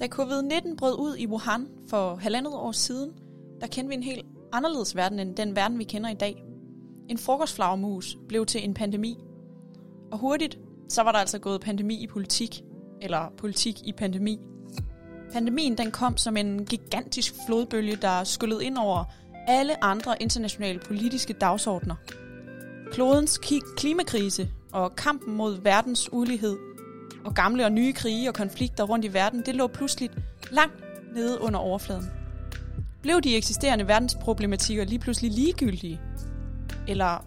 Da covid-19 brød ud i Wuhan for halvandet år siden, der kendte vi en helt anderledes verden end den verden, vi kender i dag. En frokostflagermus blev til en pandemi. Og hurtigt, så var der altså gået pandemi i politik, eller politik i pandemi. Pandemien den kom som en gigantisk flodbølge, der skyllede ind over alle andre internationale politiske dagsordner. Klodens klimakrise og kampen mod verdens ulighed og gamle og nye krige og konflikter rundt i verden, det lå pludselig langt nede under overfladen. Blev de eksisterende verdensproblematikker lige pludselig ligegyldige? Eller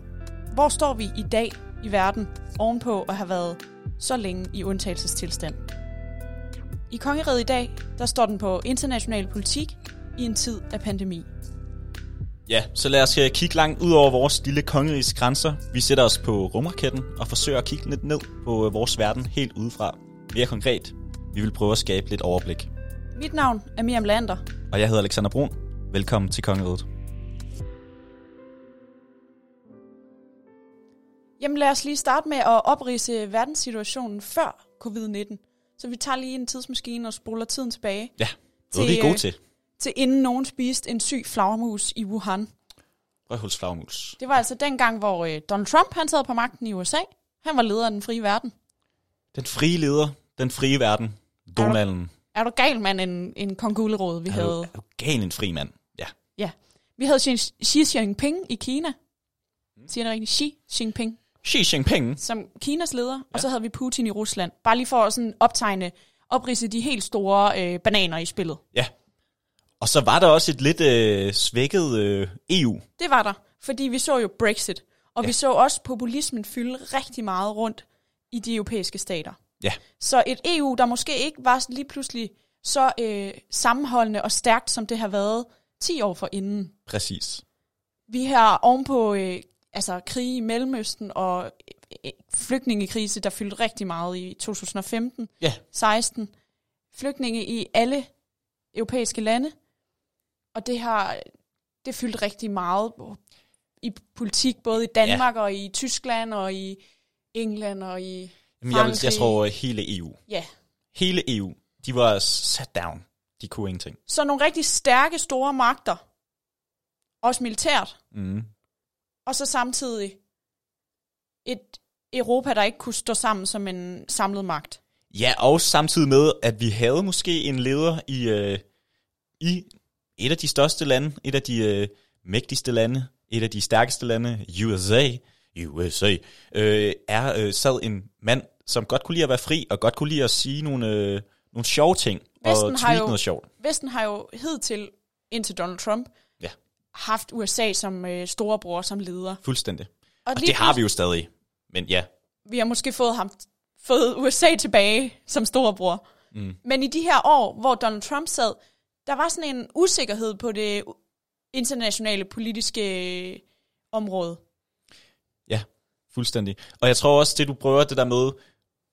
hvor står vi i dag i verden ovenpå at have været så længe i undtagelsestilstand? I kongeriget i dag, der står den på international politik i en tid af pandemi. Ja, så lad os øh, kigge langt ud over vores lille kongerigs grænser. Vi sætter os på rumraketten og forsøger at kigge lidt ned på øh, vores verden helt udefra. Mere konkret, vi vil prøve at skabe lidt overblik. Mit navn er Miriam Lander. Og jeg hedder Alexander Brun. Velkommen til Kongeriget. Jamen lad os lige starte med at oprise verdenssituationen før covid-19. Så vi tager lige en tidsmaskine og spoler tiden tilbage. Ja, det er vi gode øh, til. Til inden nogen spiste en syg flagermus i Wuhan. Røvhulsflagmus. Det var altså dengang, hvor øh, Donald Trump han sad på magten i USA. Han var leder af den frie verden. Den frie leder, den frie verden, Donalden. Er du gal, mand, en, en kong Gulerod, vi Er du, havde? er du gal en fri mand? Ja. Ja. Vi havde Xi, Xi Jinping i Kina. Siger det rigtigt? Xi Jinping. Xi Jinping. Som Kinas leder. Ja. Og så havde vi Putin i Rusland. Bare lige for at sådan optegne, oprise de helt store øh, bananer i spillet. Ja. Og så var der også et lidt øh, svækket øh, EU. Det var der, fordi vi så jo Brexit. Og ja. vi så også populismen fylde rigtig meget rundt i de europæiske stater. Ja. Så et EU, der måske ikke var lige pludselig så øh, sammenholdende og stærkt, som det har været 10 år for inden. Præcis. Vi har ovenpå øh, altså, krig i Mellemøsten og øh, flygtningekrise, der fyldte rigtig meget i 2015, Ja. 16. Flygtninge i alle europæiske lande. Og det har det fyldt rigtig meget i politik, både i Danmark ja. og i Tyskland og i England og i Jamen, jeg, jeg tror hele EU. Ja. Hele EU, de var sat down. De kunne ingenting. Så nogle rigtig stærke, store magter, også militært, Mm. og så samtidig et Europa, der ikke kunne stå sammen som en samlet magt. Ja, og samtidig med, at vi havde måske en leder i, øh, i et af de største lande, et af de øh, mægtigste lande, et af de stærkeste lande, USA, USA, øh, er øh, sad en mand, som godt kunne lide at være fri, og godt kunne lide at sige nogle, øh, nogle sjove ting, Vesten og har tweet jo- noget sjovt. Vesten har jo hidtil, indtil Donald Trump, Ja. haft USA som øh, storebror, som leder. Fuldstændig. Og, Og det har vi jo stadig. Men ja, Vi har måske fået ham fået USA tilbage som storebror. Mm. Men i de her år, hvor Donald Trump sad, der var sådan en usikkerhed på det internationale politiske øh, område. Ja, fuldstændig. Og jeg tror også, det du prøver, det der med,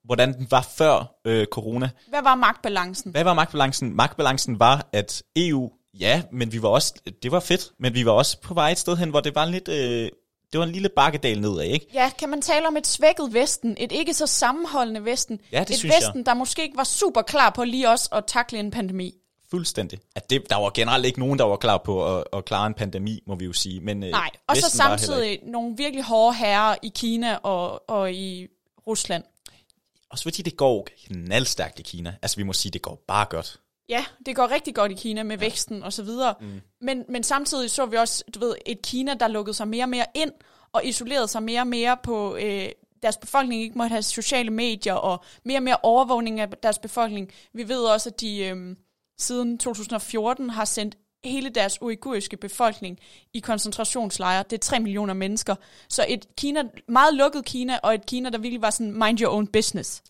hvordan den var før øh, corona. Hvad var magtbalancen? Hvad var magtbalancen? Magtbalancen var, at EU, ja, men vi var også, det var fedt, men vi var også på vej et sted hen, hvor det var lidt, øh, det var en lille bakkedal nedad, ikke? Ja, kan man tale om et svækket Vesten? Et ikke så sammenholdende Vesten? Ja, det et synes jeg. Vesten, der måske ikke var super klar på lige også at takle en pandemi? Fuldstændig. At det, der var generelt ikke nogen, der var klar på at, at klare en pandemi, må vi jo sige. Men, øh, Nej, og så samtidig nogle virkelig hårde herrer i Kina og, og i Rusland. Også fordi det går knaldstærkt i Kina. Altså vi må sige, det går bare godt. Ja, det går rigtig godt i Kina med ja. væksten og så videre. Mm. Men, men samtidig så vi også, du ved, et Kina, der lukkede sig mere og mere ind og isolerede sig mere og mere på øh, deres befolkning ikke måtte have sociale medier og mere og mere overvågning af deres befolkning. Vi ved også, at de øh, siden 2014 har sendt hele deres uiguriske befolkning i koncentrationslejre. Det er 3 millioner mennesker. Så et Kina, meget lukket Kina, og et Kina, der virkelig var sådan mind your own business.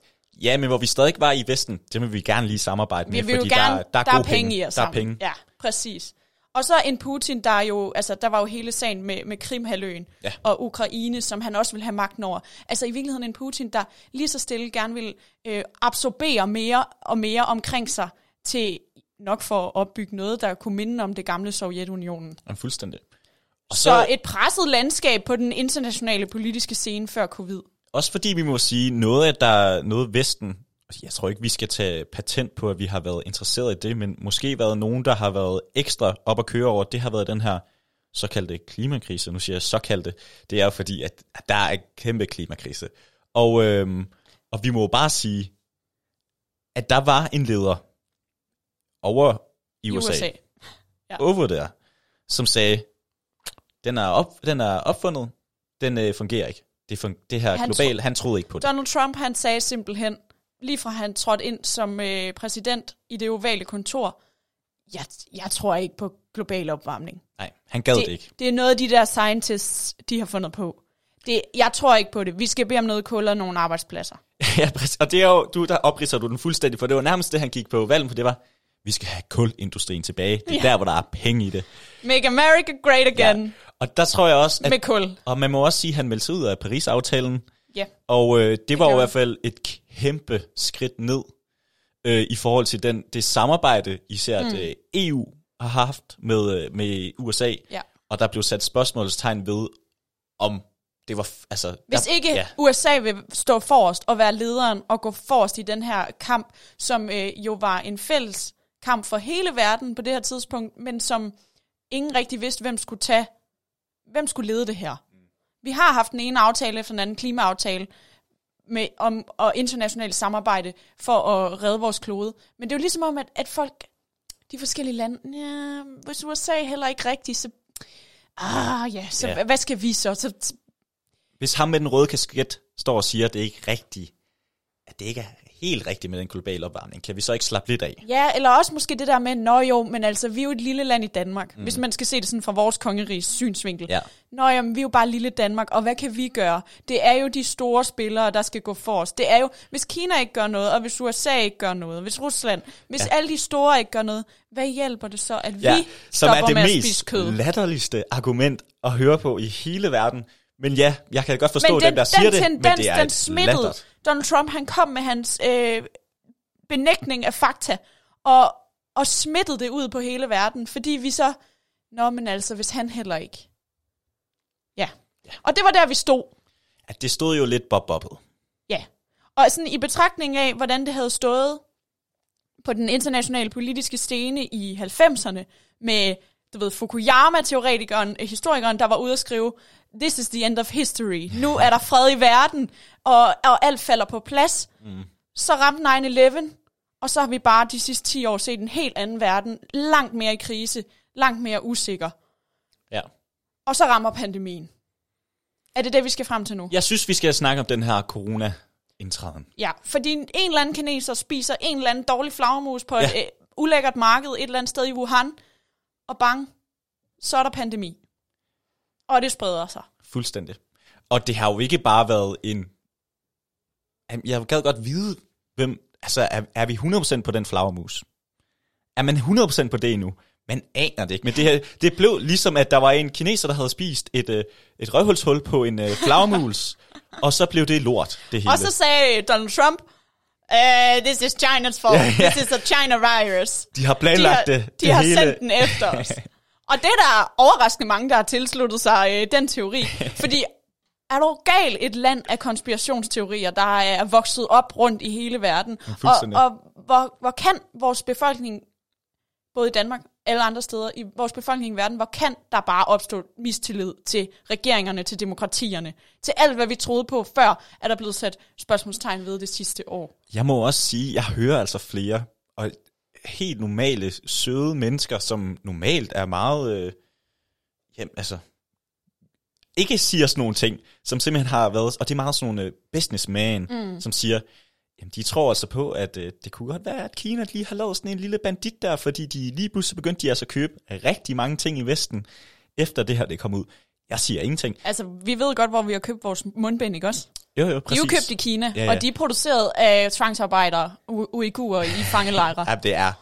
Ja, men hvor vi stadig var i Vesten, det vil vi gerne lige samarbejde med, Vi vil fordi gerne, der, der, er der er gode penge i os Der er penge. Ja, præcis. Og så en Putin, der er jo, altså der var jo hele sagen med, med Krimhaløen Ja. og Ukraine, som han også vil have magten over. Altså i virkeligheden en Putin, der lige så stille gerne vil øh, absorbere mere og mere omkring sig til nok for at opbygge noget, der kunne minde om det gamle Sovjetunionen. Ja, fuldstændig. Og Så, så et presset landskab på den internationale politiske scene før covid. Også fordi vi må sige, noget af der, noget Vesten jeg tror ikke, vi skal tage patent på, at vi har været interesseret i det, men måske været nogen, der har været ekstra op at køre over, det har været den her såkaldte klimakrise. Nu siger jeg såkaldte, det er jo fordi, at der er en kæmpe klimakrise. Og, øhm, og vi må jo bare sige, at der var en leder over i USA, USA. ja. over der, som sagde, den er, op, den er opfundet, den øh, fungerer ikke. Det, fun- det her Han global, han troede ikke på det. Donald Trump, han sagde simpelthen, lige fra han trådte ind som øh, præsident i det ovale kontor, jeg, jeg tror ikke på global opvarmning. Nej, han gad det, det ikke. det er noget, de der scientists, de har fundet på. Det, jeg tror ikke på det. Vi skal bede om noget kul og nogle arbejdspladser. ja, præcis. Og det er jo, du, der opridser du den fuldstændig, for det var nærmest det, han gik på valgen, for det var, vi skal have kulindustrien tilbage. Det er Ja. der, hvor der er penge i det. Make America great again. Ja. Og der tror jeg også, at, Med kul. og man må også sige, at han meldte sig ud af Paris-aftalen, Ja. og øh, det, det var jo i hvert fald et kæmpe skridt ned øh, i forhold til den, det samarbejde, især mm. at øh, EU har haft med, øh, med USA, Ja. og der blev sat spørgsmålstegn ved, om det var, altså... Hvis der, ikke ja. USA vil stå forrest og være lederen og gå forrest i den her kamp, som øh, jo var en fælles kamp for hele verden på det her tidspunkt, men som ingen rigtig vidste, hvem skulle tage, hvem skulle lede det her. Vi har haft den ene aftale efter den anden klimaaftale med, om og internationalt samarbejde for at redde vores klode. Men det er jo ligesom om, at, at folk, de forskellige lande, ja, hvis USA heller ikke rigtigt, så, ah ja, så Ja. hvad skal vi så? så Hvis ham med den røde kasket står og siger, at det ikke er rigtigt, at det ikke er helt rigtigt med den globale opvarmning, kan vi så ikke slappe lidt af? Ja, eller også måske det der med, nå jo, men altså, vi er jo et lille land i Danmark, mm. hvis man skal se det sådan fra vores kongerigs synsvinkel. Ja. Nå jamen, vi er jo bare lille Danmark, og hvad kan vi gøre? Det er jo de store spillere, der skal gå for os. Det er jo, hvis Kina ikke gør noget, og hvis USA ikke gør noget, hvis Rusland, hvis Ja. alle de store ikke gør noget, hvad hjælper det så, at Ja, vi som stopper er det med at mest spise kød? latterligste argument at høre på i hele verden. Men ja, jeg kan godt forstå Men dem, den, der siger den det, tendens, men det er den et smittede. lattert. Donald Trump, han kom med hans øh, benægtning af fakta, og, og smittede det ud på hele verden, fordi vi så, nå men altså, hvis han heller ikke. Ja. Ja. Og det var der, vi stod. At det stod jo lidt bob-bobbet. Ja. Og sådan i betragtning af, hvordan det havde stået på den internationale politiske scene i 90'erne, med, du ved, Fukuyama-teoretikeren, øh, historikeren, der var ude at skrive, this is the end of history. Nu er der fred i verden, og, og alt falder på plads. Mm. Så ramte 9-11, og så har vi bare de sidste 10 år set en helt anden verden, langt mere i krise, langt mere usikker. Ja. Og så rammer pandemien. Er det det, vi skal frem til nu? Jeg synes, vi skal snakke om den her corona-indtræden. Ja, fordi en eller anden kineser spiser en eller anden dårlig flagermus på Ja. et øh, ulækkert marked et eller andet sted i Wuhan, og bang, så er der pandemi. Og det spreder sig. Fuldstændig. Og det har jo ikke bare været en... Jeg gad godt vide, hvem... Altså, er, er vi 100% på den flagermus? Er man 100% på det endnu? Man aner det ikke. Men det, her, det blev ligesom, at der var en kineser, der havde spist et, øh, et røvhulshul på en øh, flagermus, og så blev det lort, det hele. Og så sagde Donald Trump, uh, this is China's fault. Ja, ja. This is a China virus. de har De planlagt har, det, de det har hele. sendt den efter os. Og det er der overraskende mange, der har tilsluttet sig øh, den teori. Fordi er du gal et land af konspirationsteorier, der er vokset op rundt i hele verden? Og, og hvor, hvor kan vores befolkning, både i Danmark eller andre steder, i vores befolkning i verden, hvor kan der bare opstå mistillid til regeringerne, til demokratierne, til alt, hvad vi troede på før, er der blevet sat spørgsmålstegn ved det sidste år. Jeg må også sige, jeg hører altså flere, og helt normale, søde mennesker, som normalt er meget, øh, jamen, altså, ikke siger sådan nogle ting, som simpelthen har været, og det er meget sådan nogle øh, businessman, mm. som siger, jamen de tror altså på, at øh, det kunne godt være, at Kina lige har lavet sådan en lille bandit der, fordi de lige pludselig begyndte de altså at købe rigtig mange ting i Vesten, efter det her det kom ud. Jeg siger ingenting. Altså, vi ved godt, hvor vi har købt vores mundbind, ikke også? Jo, jo, De er præcis. jo købt i Kina, ja. ja. og de er produceret af tvangsarbejdere, u- uigurer i fangelejre. Ja, det er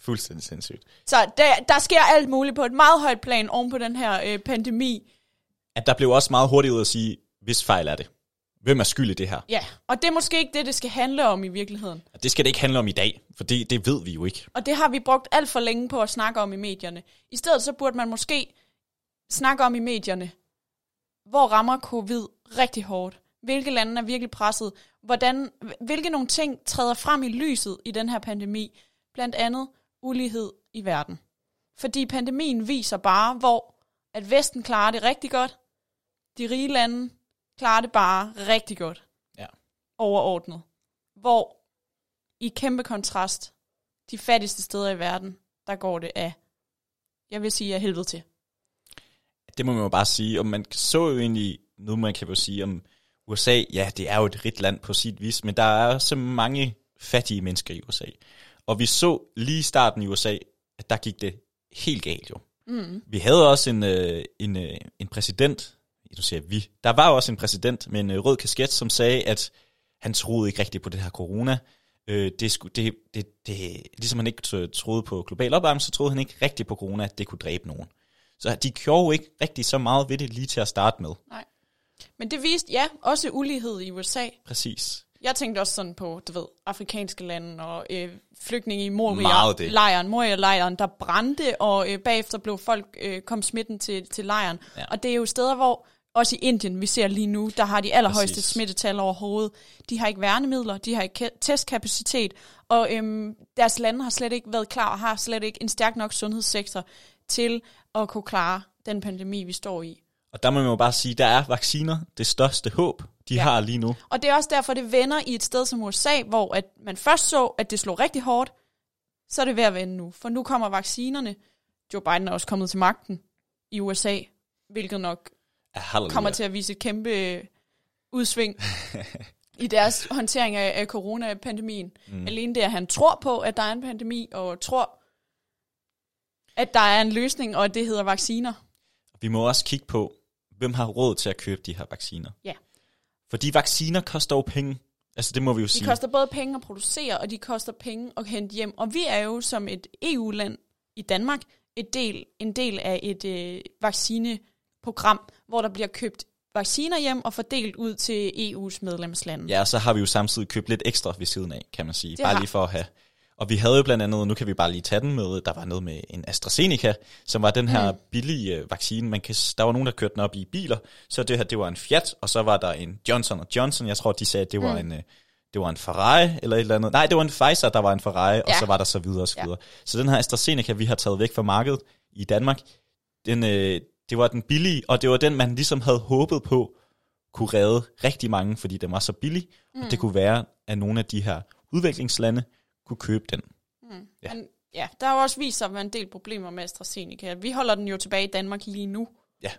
fuldstændig sindssygt. Så der, der sker alt muligt på et meget højt plan oven på den her øh, pandemi. At der blev også meget hurtigt ud at sige, hvis fejl er det. Hvem er skyld i det her? Ja, og det er måske ikke det, det skal handle om i virkeligheden. Og Det skal det ikke handle om i dag, for det, det ved vi jo ikke. Og det har vi brugt alt for længe på at snakke om i medierne. I stedet så burde man måske snakke om i medierne, hvor rammer covid rigtig hårdt. Hvilke lande er virkelig presset? Hvordan, hvilke nogle ting træder frem i lyset i den her pandemi? Blandt andet ulighed i verden. Fordi pandemien viser bare, hvor at Vesten klarer det rigtig godt, de rige lande klarer det bare rigtig godt. Ja. Overordnet. Hvor i kæmpe kontrast, de fattigste steder i verden, der går det af, jeg vil sige, af helvede til. Det må man jo bare sige, og man så jo egentlig, nu man kan jo sige om USA, ja, det er jo et rigt land på sit vis, men der er så mange fattige mennesker i USA. Og vi så lige i starten i USA, at der gik det helt galt jo. Mm. Vi havde også en, øh, en, øh, en præsident, nu siger jeg vi, der var også en præsident med en øh, rød kasket, som sagde, at han troede ikke rigtigt på det her corona. Øh, det, skulle, det, det, det, ligesom han ikke troede på global opvarmning, så troede han ikke rigtigt på corona, at det kunne dræbe nogen. Så de gjorde jo ikke rigtig så meget ved det lige til at starte med. Nej. Men det viste, ja, også ulighed i USA. Præcis. Jeg tænkte også sådan på, du ved, afrikanske lande og øh, flygtninge i. Moria-lejren, Moria-lejren, der brændte, og øh, bagefter blev folk, øh, kom smitten til, til lejren. Ja. Og det er jo steder, hvor, også i Indien, vi ser lige nu, der har de allerhøjeste Præcis. smittetal overhovedet. De har ikke værnemidler, de har ikke ke- testkapacitet, og øhm, deres lande har slet ikke været klar, og har slet ikke en stærk nok sundhedssektor til at kunne klare den pandemi, vi står i. Og der må man jo bare sige, der er vacciner det største håb, de Ja. har lige nu. Og det er også derfor, det vender i et sted som USA, hvor at man først så, at det slog rigtig hårdt, så er det ved at vende nu. For nu kommer vaccinerne. Joe Biden er også kommet til magten i USA, hvilket nok halleluja. kommer til at vise et kæmpe øh, udsving i deres håndtering af, af coronapandemien. Mm. Alene det, at han tror på, at der er en pandemi, og tror, at der er en løsning, og at det hedder vacciner. Vi må også kigge på, hvem har råd til at købe de her vacciner. Ja. Fordi vacciner koster jo penge. Altså det må vi jo De sige. koster både penge at producere, og de koster penge at hente hjem. Og vi er jo som et EU-land i Danmark et del, en del af et øh, vaccineprogram, hvor der bliver købt vacciner hjem og fordelt ud til EU's medlemslande. Ja, og så har vi jo samtidig købt lidt ekstra ved siden af, kan man sige. Det bare har- lige for at have. Og vi havde jo blandt andet, nu kan vi bare lige tage den med, der var noget med en AstraZeneca, som var den her mm. billige øh, vaccine. Man kan, der var nogen, der kørte den op i biler, så det her, det var en Fiat, og så var der en Johnson Johnson. Jeg tror, de sagde, at det var Mm. en... øh, det var en Ferrari eller et eller andet. Nej, det var en Pfizer, der var en Ferrari, ja. og så var der så videre og så videre. Ja. Så den her AstraZeneca, vi har taget væk fra markedet i Danmark, den, øh, det var den billige, og det var den, man ligesom havde håbet på, kunne redde rigtig mange, fordi den var så billig, mm. og det kunne være, at nogle af de her udviklingslande kunne købe den. Ja. Ja. Men ja, der har jo også vist sig at være en del problemer med AstraZeneca. Vi holder den jo tilbage i Danmark lige nu. Ja.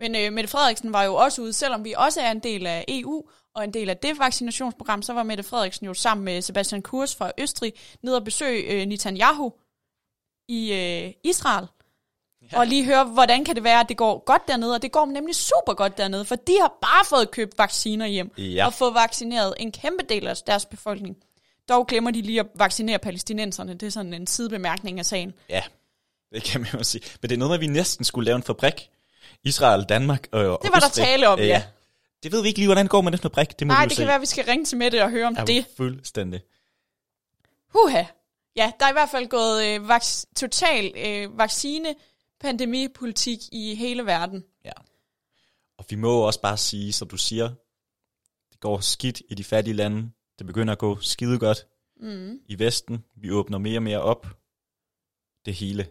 Men øh, Mette Frederiksen var jo også ude, selvom vi også er en del af EU og en del af det vaccinationsprogram, så var Mette Frederiksen jo sammen med Sebastian Kurz fra Østrig nede og besøge øh, Netanyahu i øh, Israel. Ja. Og lige høre, hvordan kan det være, at det går godt dernede, og det går nemlig super godt dernede, for de har bare fået købt vacciner hjem, Ja. og fået vaccineret en kæmpe del af deres befolkning. Dog glemmer de lige at vaccinere palæstinenserne, det er sådan en sidebemærkning af sagen. Ja, det kan man jo sige. Men det er noget med, at vi næsten skulle lave en fabrik. Israel, Danmark og Det var der tale om, ja. Det ved vi ikke lige, hvordan det går med den fabrik. Det må Nej, vi det se. kan være, at vi skal ringe til Mette og høre om Ja, det. fuldstændig. Huha. Ja, der er i hvert fald gået øh, vaks- total øh, vaccinepandemipolitik i hele verden. Ja. Og vi må også bare sige, som du siger, det går skidt i de fattige lande. Det begynder at gå skide godt Mm. i Vesten. Vi åbner mere og mere op. Det hele.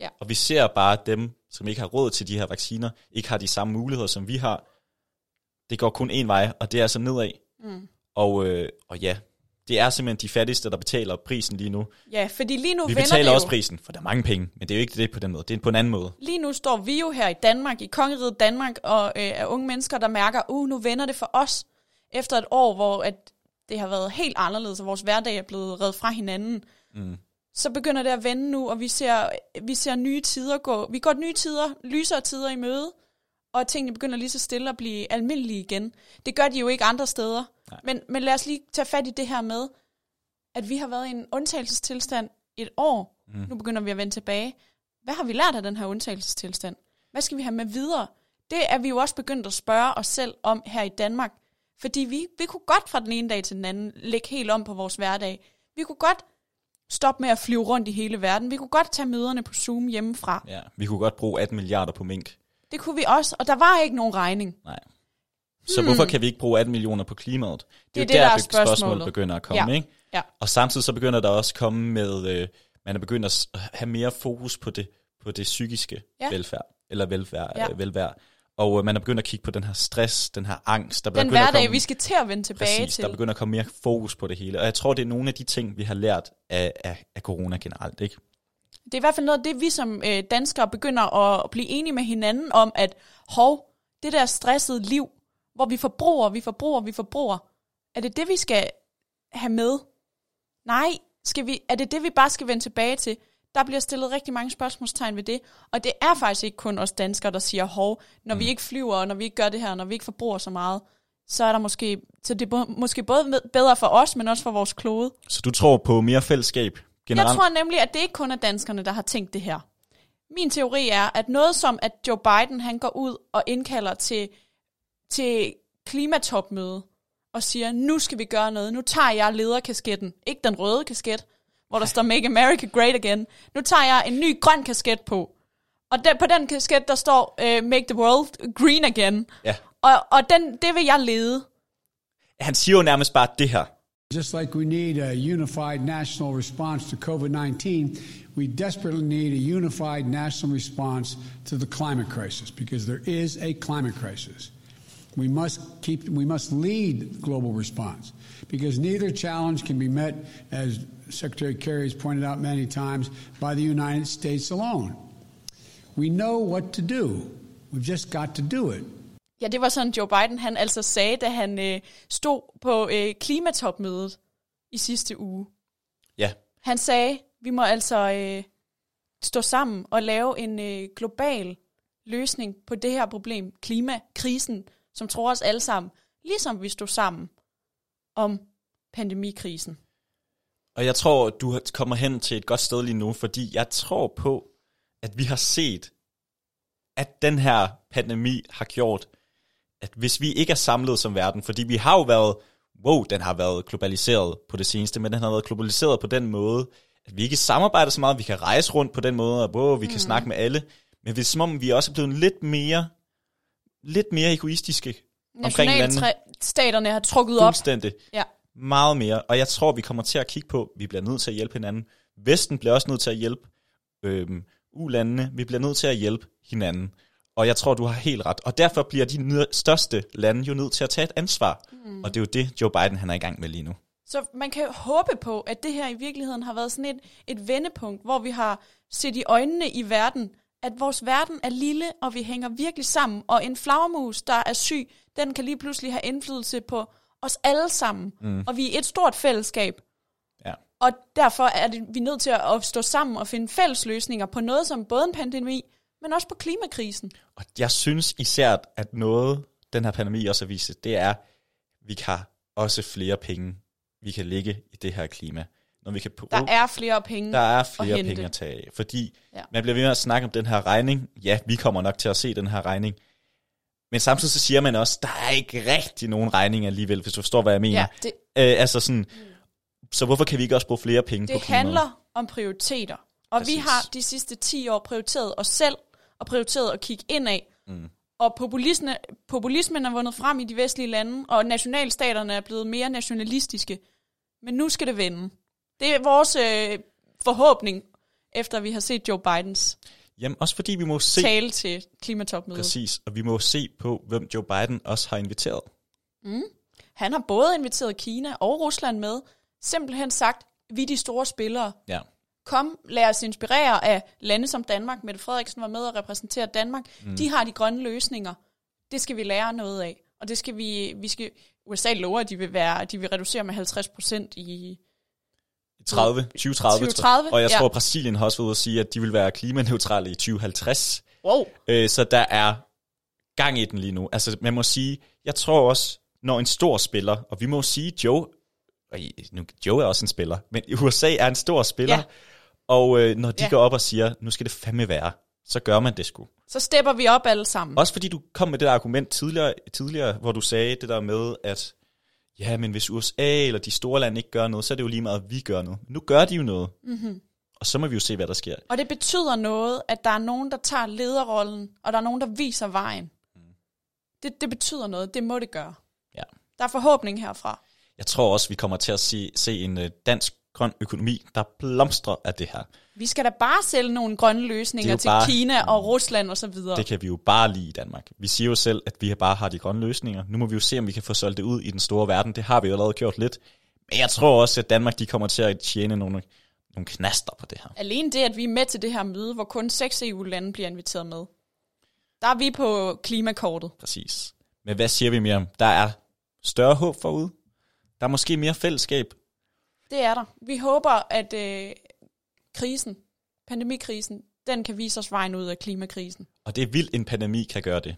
Ja. Og vi ser bare dem, som ikke har råd til de her vacciner, ikke har de samme muligheder, som vi har. Det går kun én vej, og det er altså nedad. Mm. Og, øh, og ja, det er simpelthen de fattigste, der betaler prisen lige nu. Ja, fordi lige nu Vi vender betaler også jo. prisen, for der er mange penge, men det er jo ikke det på den måde. Det er på en anden måde. Lige nu står vi jo her i Danmark, i kongeriget Danmark, og øh, er unge mennesker, der mærker, uh, nu vender det for os. Efter et år, hvor at det har været helt anderledes, og vores hverdag er blevet reddet fra hinanden, Mm. så begynder det at vende nu, og vi ser, vi ser nye tider gå. Vi går nye tider, lysere tider i møde, og tingene begynder lige så stille at blive almindelige igen. Det gør de jo ikke andre steder. Nej. Men, men lad os lige tage fat i det her med, at vi har været i en undtagelsestilstand et år. Mm. Nu begynder vi at vende tilbage. Hvad har vi lært af den her undtagelsestilstand? Hvad skal vi have med videre? Det er vi jo også begyndt at spørge os selv om her i Danmark. Fordi vi, vi kunne godt fra den ene dag til den anden lægge helt om på vores hverdag. Vi kunne godt stoppe med at flyve rundt i hele verden. Vi kunne godt tage møderne på Zoom hjemmefra. Ja, vi kunne godt bruge 18 milliarder på mink. Det kunne vi også, og der var ikke nogen regning. Nej. Så hvorfor kan vi ikke bruge 18 millioner på klimaet? Det er jo det, der er be- spørgsmålet spørgsmålet. begynder at komme, Ja. ikke? Ja. Og samtidig så begynder der også at komme med, øh, man er begyndt at have mere fokus på det, på det psykiske Ja. velfærd, eller velfærd, Ja. ja. velværd. Og øh, man er begyndt at kigge på den her stress, den her angst. Der Den hverdag, komme, vi skal til at vende tilbage præcis, til. der begynder at komme mere fokus på det hele. Og jeg tror, det er nogle af de ting, vi har lært af, af, af corona generelt, ikke? Det er i hvert fald noget af det, vi som øh, danskere begynder at blive enige med hinanden om, at hov, det der stressede liv, hvor vi forbruger, vi forbruger, vi forbruger, er det det, vi skal have med? Nej, skal vi, er det det, vi bare skal vende tilbage til? Der bliver stillet rigtig mange spørgsmålstegn ved det, og det er faktisk ikke kun os danskere, der siger, hov, når mm. vi ikke flyver, og når vi ikke gør det her, når vi ikke forbruger så meget, så er der måske, så det er måske både bedre for os, men også for vores klode. Så du tror på mere fællesskab generelt? Jeg tror nemlig, at det ikke kun er danskerne, der har tænkt det her. Min teori er, at noget som, at Joe Biden han går ud og indkalder til, til klimatopmøde og siger, nu skal vi gøre noget, nu tager jeg lederkasketten, ikke den røde kasket, hvor der står Make America Great Again, nu tager jeg en ny grøn kasket på, og den, på den kasket, der står uh, Make the World Green Again, Ja. og, og den, det vil jeg lede. Han siger jo nærmest bare det her. Just like we need a unified national response to COVID 19, we desperately need a unified national response to the climate crisis because there is a climate crisis. We must keep we must lead global response because neither challenge can be met as Secretary Kerry has pointed out many times by the United States alone. We know what to do. We've just got to do it. Ja, det var sådan, Joe Biden han altså sagde, da han øh, stod på øh, klimatopmødet i sidste uge. Ja, Han sagde, vi må altså øh, stå sammen og lave en øh, global løsning på det her problem, klimakrisen, som tror os alle sammen, ligesom vi stod sammen om pandemikrisen. Og jeg tror, du kommer hen til et godt sted lige nu, fordi jeg tror på, at vi har set, at den her pandemi har gjort, at hvis vi ikke er samlet som verden, fordi vi har jo været, wow, den har været globaliseret på det seneste, men den har været globaliseret på den måde, at vi ikke samarbejder så meget, vi kan rejse rundt på den måde, og wow, vi kan snakke med alle, men det er som om, vi også er blevet lidt mere, lidt mere egoistiske omkring hinanden. Nationalstaterne har trukket op. Fuldstændig. Ja. Meget mere. Og jeg tror, vi kommer til at kigge på, vi bliver nødt til at hjælpe hinanden. Vesten bliver også nødt til at hjælpe øhm, ulandene. Vi bliver nødt til at hjælpe hinanden. Og jeg tror, du har helt ret. Og derfor bliver de største lande jo nødt til at tage et ansvar. Mm. Og det er jo det, Joe Biden han er i gang med lige nu. Så man kan håbe på, at det her i virkeligheden har været sådan et, et vendepunkt, hvor vi har set i øjnene i verden, at vores verden er lille, og vi hænger virkelig sammen. Og en flagermus, der er syg, den kan lige pludselig have indflydelse på os alle sammen. Mm. Og vi er et stort fællesskab. Ja. Og derfor er det, vi er nødt til at stå sammen og finde fælles løsninger på noget som både en pandemi, men også på klimakrisen. Og jeg synes især, at noget, den her pandemi også har vist, det er, at vi har også flere penge, vi kan lægge i det her klima. Når vi kan bruge, Der er flere penge. Der er flere hente. penge at tage af, fordi Ja. man bliver ved med at snakke om den her regning. Ja, vi kommer nok til at se den her regning. Men samtidig så siger man også, der er ikke rigtig nogen regning alligevel, hvis du forstår, hvad jeg mener. Ja, det, Øh, altså sådan, så hvorfor kan vi ikke også bruge flere penge på Det klimaet? handler om prioriteter. Og Præcis. vi har de sidste 10 år prioriteret os selv, og prioriteret at kigge indad. Mm. Og populisme, populismen er vundet frem i de vestlige lande, og nationalstaterne er blevet mere nationalistiske. Men nu skal det vende. Det er vores øh, forhåbning, efter vi har set Joe Bidens Jamen, også fordi vi må se, tale til klimatopmødet. præcis, og vi må se på, hvem Joe Biden også har inviteret. Han har både inviteret Kina og Rusland med, simpelthen sagt, vi er de store spillere. Ja. Kom, lad os inspirere af lande som Danmark. Mette Frederiksen var med og repræsentere Danmark. Mm. De har de grønne løsninger. Det skal vi lære noget af. Og det skal vi, vi skal, USA lover, at de vil, være, de vil reducere med 50 procent i... 30, 2030, 2030, og jeg ja. tror, Brasilien har også været ude at sige, at de vil være klimaneutrale i 2050. Wow. Øh, så der er gang i den lige nu. Altså, man må sige, jeg tror også, når en stor spiller, og vi må sige, Joe, nu, Joe er også en spiller, men USA er en stor spiller, Ja. Og øh, når de Ja. går op og siger, nu skal det fandme være, så gør man det sgu. Så stepper vi op alle sammen. Også fordi du kom med det der argument tidligere, tidligere, hvor du sagde det der med, at ja, men hvis USA eller de store lande ikke gør noget, så er det jo lige meget, at vi gør noget. Men nu gør de jo noget. Mm-hmm. Og så må vi jo se, hvad der sker. Og det betyder noget, at der er nogen, der tager lederrollen, og der er nogen, der viser vejen. Det, det betyder noget. Det må det gøre. Ja. Der er forhåbning herfra. Jeg tror også, vi kommer til at se, se en øh, dansk grøn økonomi, der blomstrer af det her. Vi skal da bare sælge nogle grønne løsninger til bare- Kina og Rusland osv. Det kan vi jo bare lide i Danmark. Vi siger jo selv, at vi bare har de grønne løsninger. Nu må vi jo se, om vi kan få solgt det ud i den store verden. Det har vi jo allerede gjort lidt. Men jeg tror også, at Danmark de kommer til at tjene nogle, nogle knaster på det her. Alene det, at vi er med til det her møde, hvor kun seks EU-lande bliver inviteret med. Der er vi på klimakortet. Præcis. Men hvad siger vi mere om? Der er større håb forude. Der er måske mere fællesskab. Det er der. Vi håber, at øh, krisen, pandemikrisen, den kan vise os vejen ud af klimakrisen. Og det er vildt, en pandemi kan gøre det.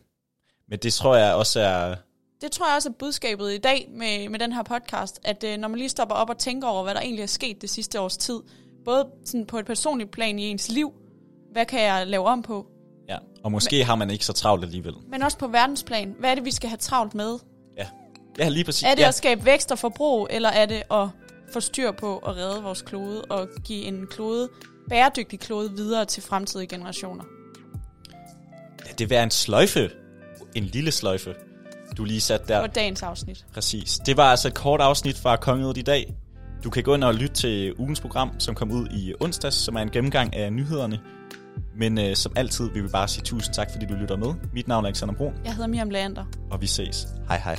Men det tror jeg også er... Det tror jeg også er budskabet i dag med, med den her podcast, at øh, når man lige stopper op og tænker over, hvad der egentlig er sket det sidste års tid, både sådan på et personligt plan i ens liv, hvad kan jeg lave om på, Ja. Og måske Men, har man ikke så travlt alligevel. men også på verdensplan. Hvad er det, vi skal have travlt med? Ja, ja lige præcis. Er det ja. at skabe vækst og forbrug, eller er det at få styr på at redde vores klode og give en klode, bæredygtig klode videre til fremtidige generationer? Ja, det er en sløjfe. En lille sløjfe. Du lige sat der. Det var dagens afsnit. Præcis. Det var altså et kort afsnit fra Kongeud i dag. Du kan gå ind og lytte til ugens program, som kom ud i onsdags, som er en gennemgang af nyhederne. Men øh, som altid vil vi bare sige tusind tak, fordi du lytter med. Mit navn er Alexander Brun, Jeg hedder Miriam Leander. og vi ses. Hej hej.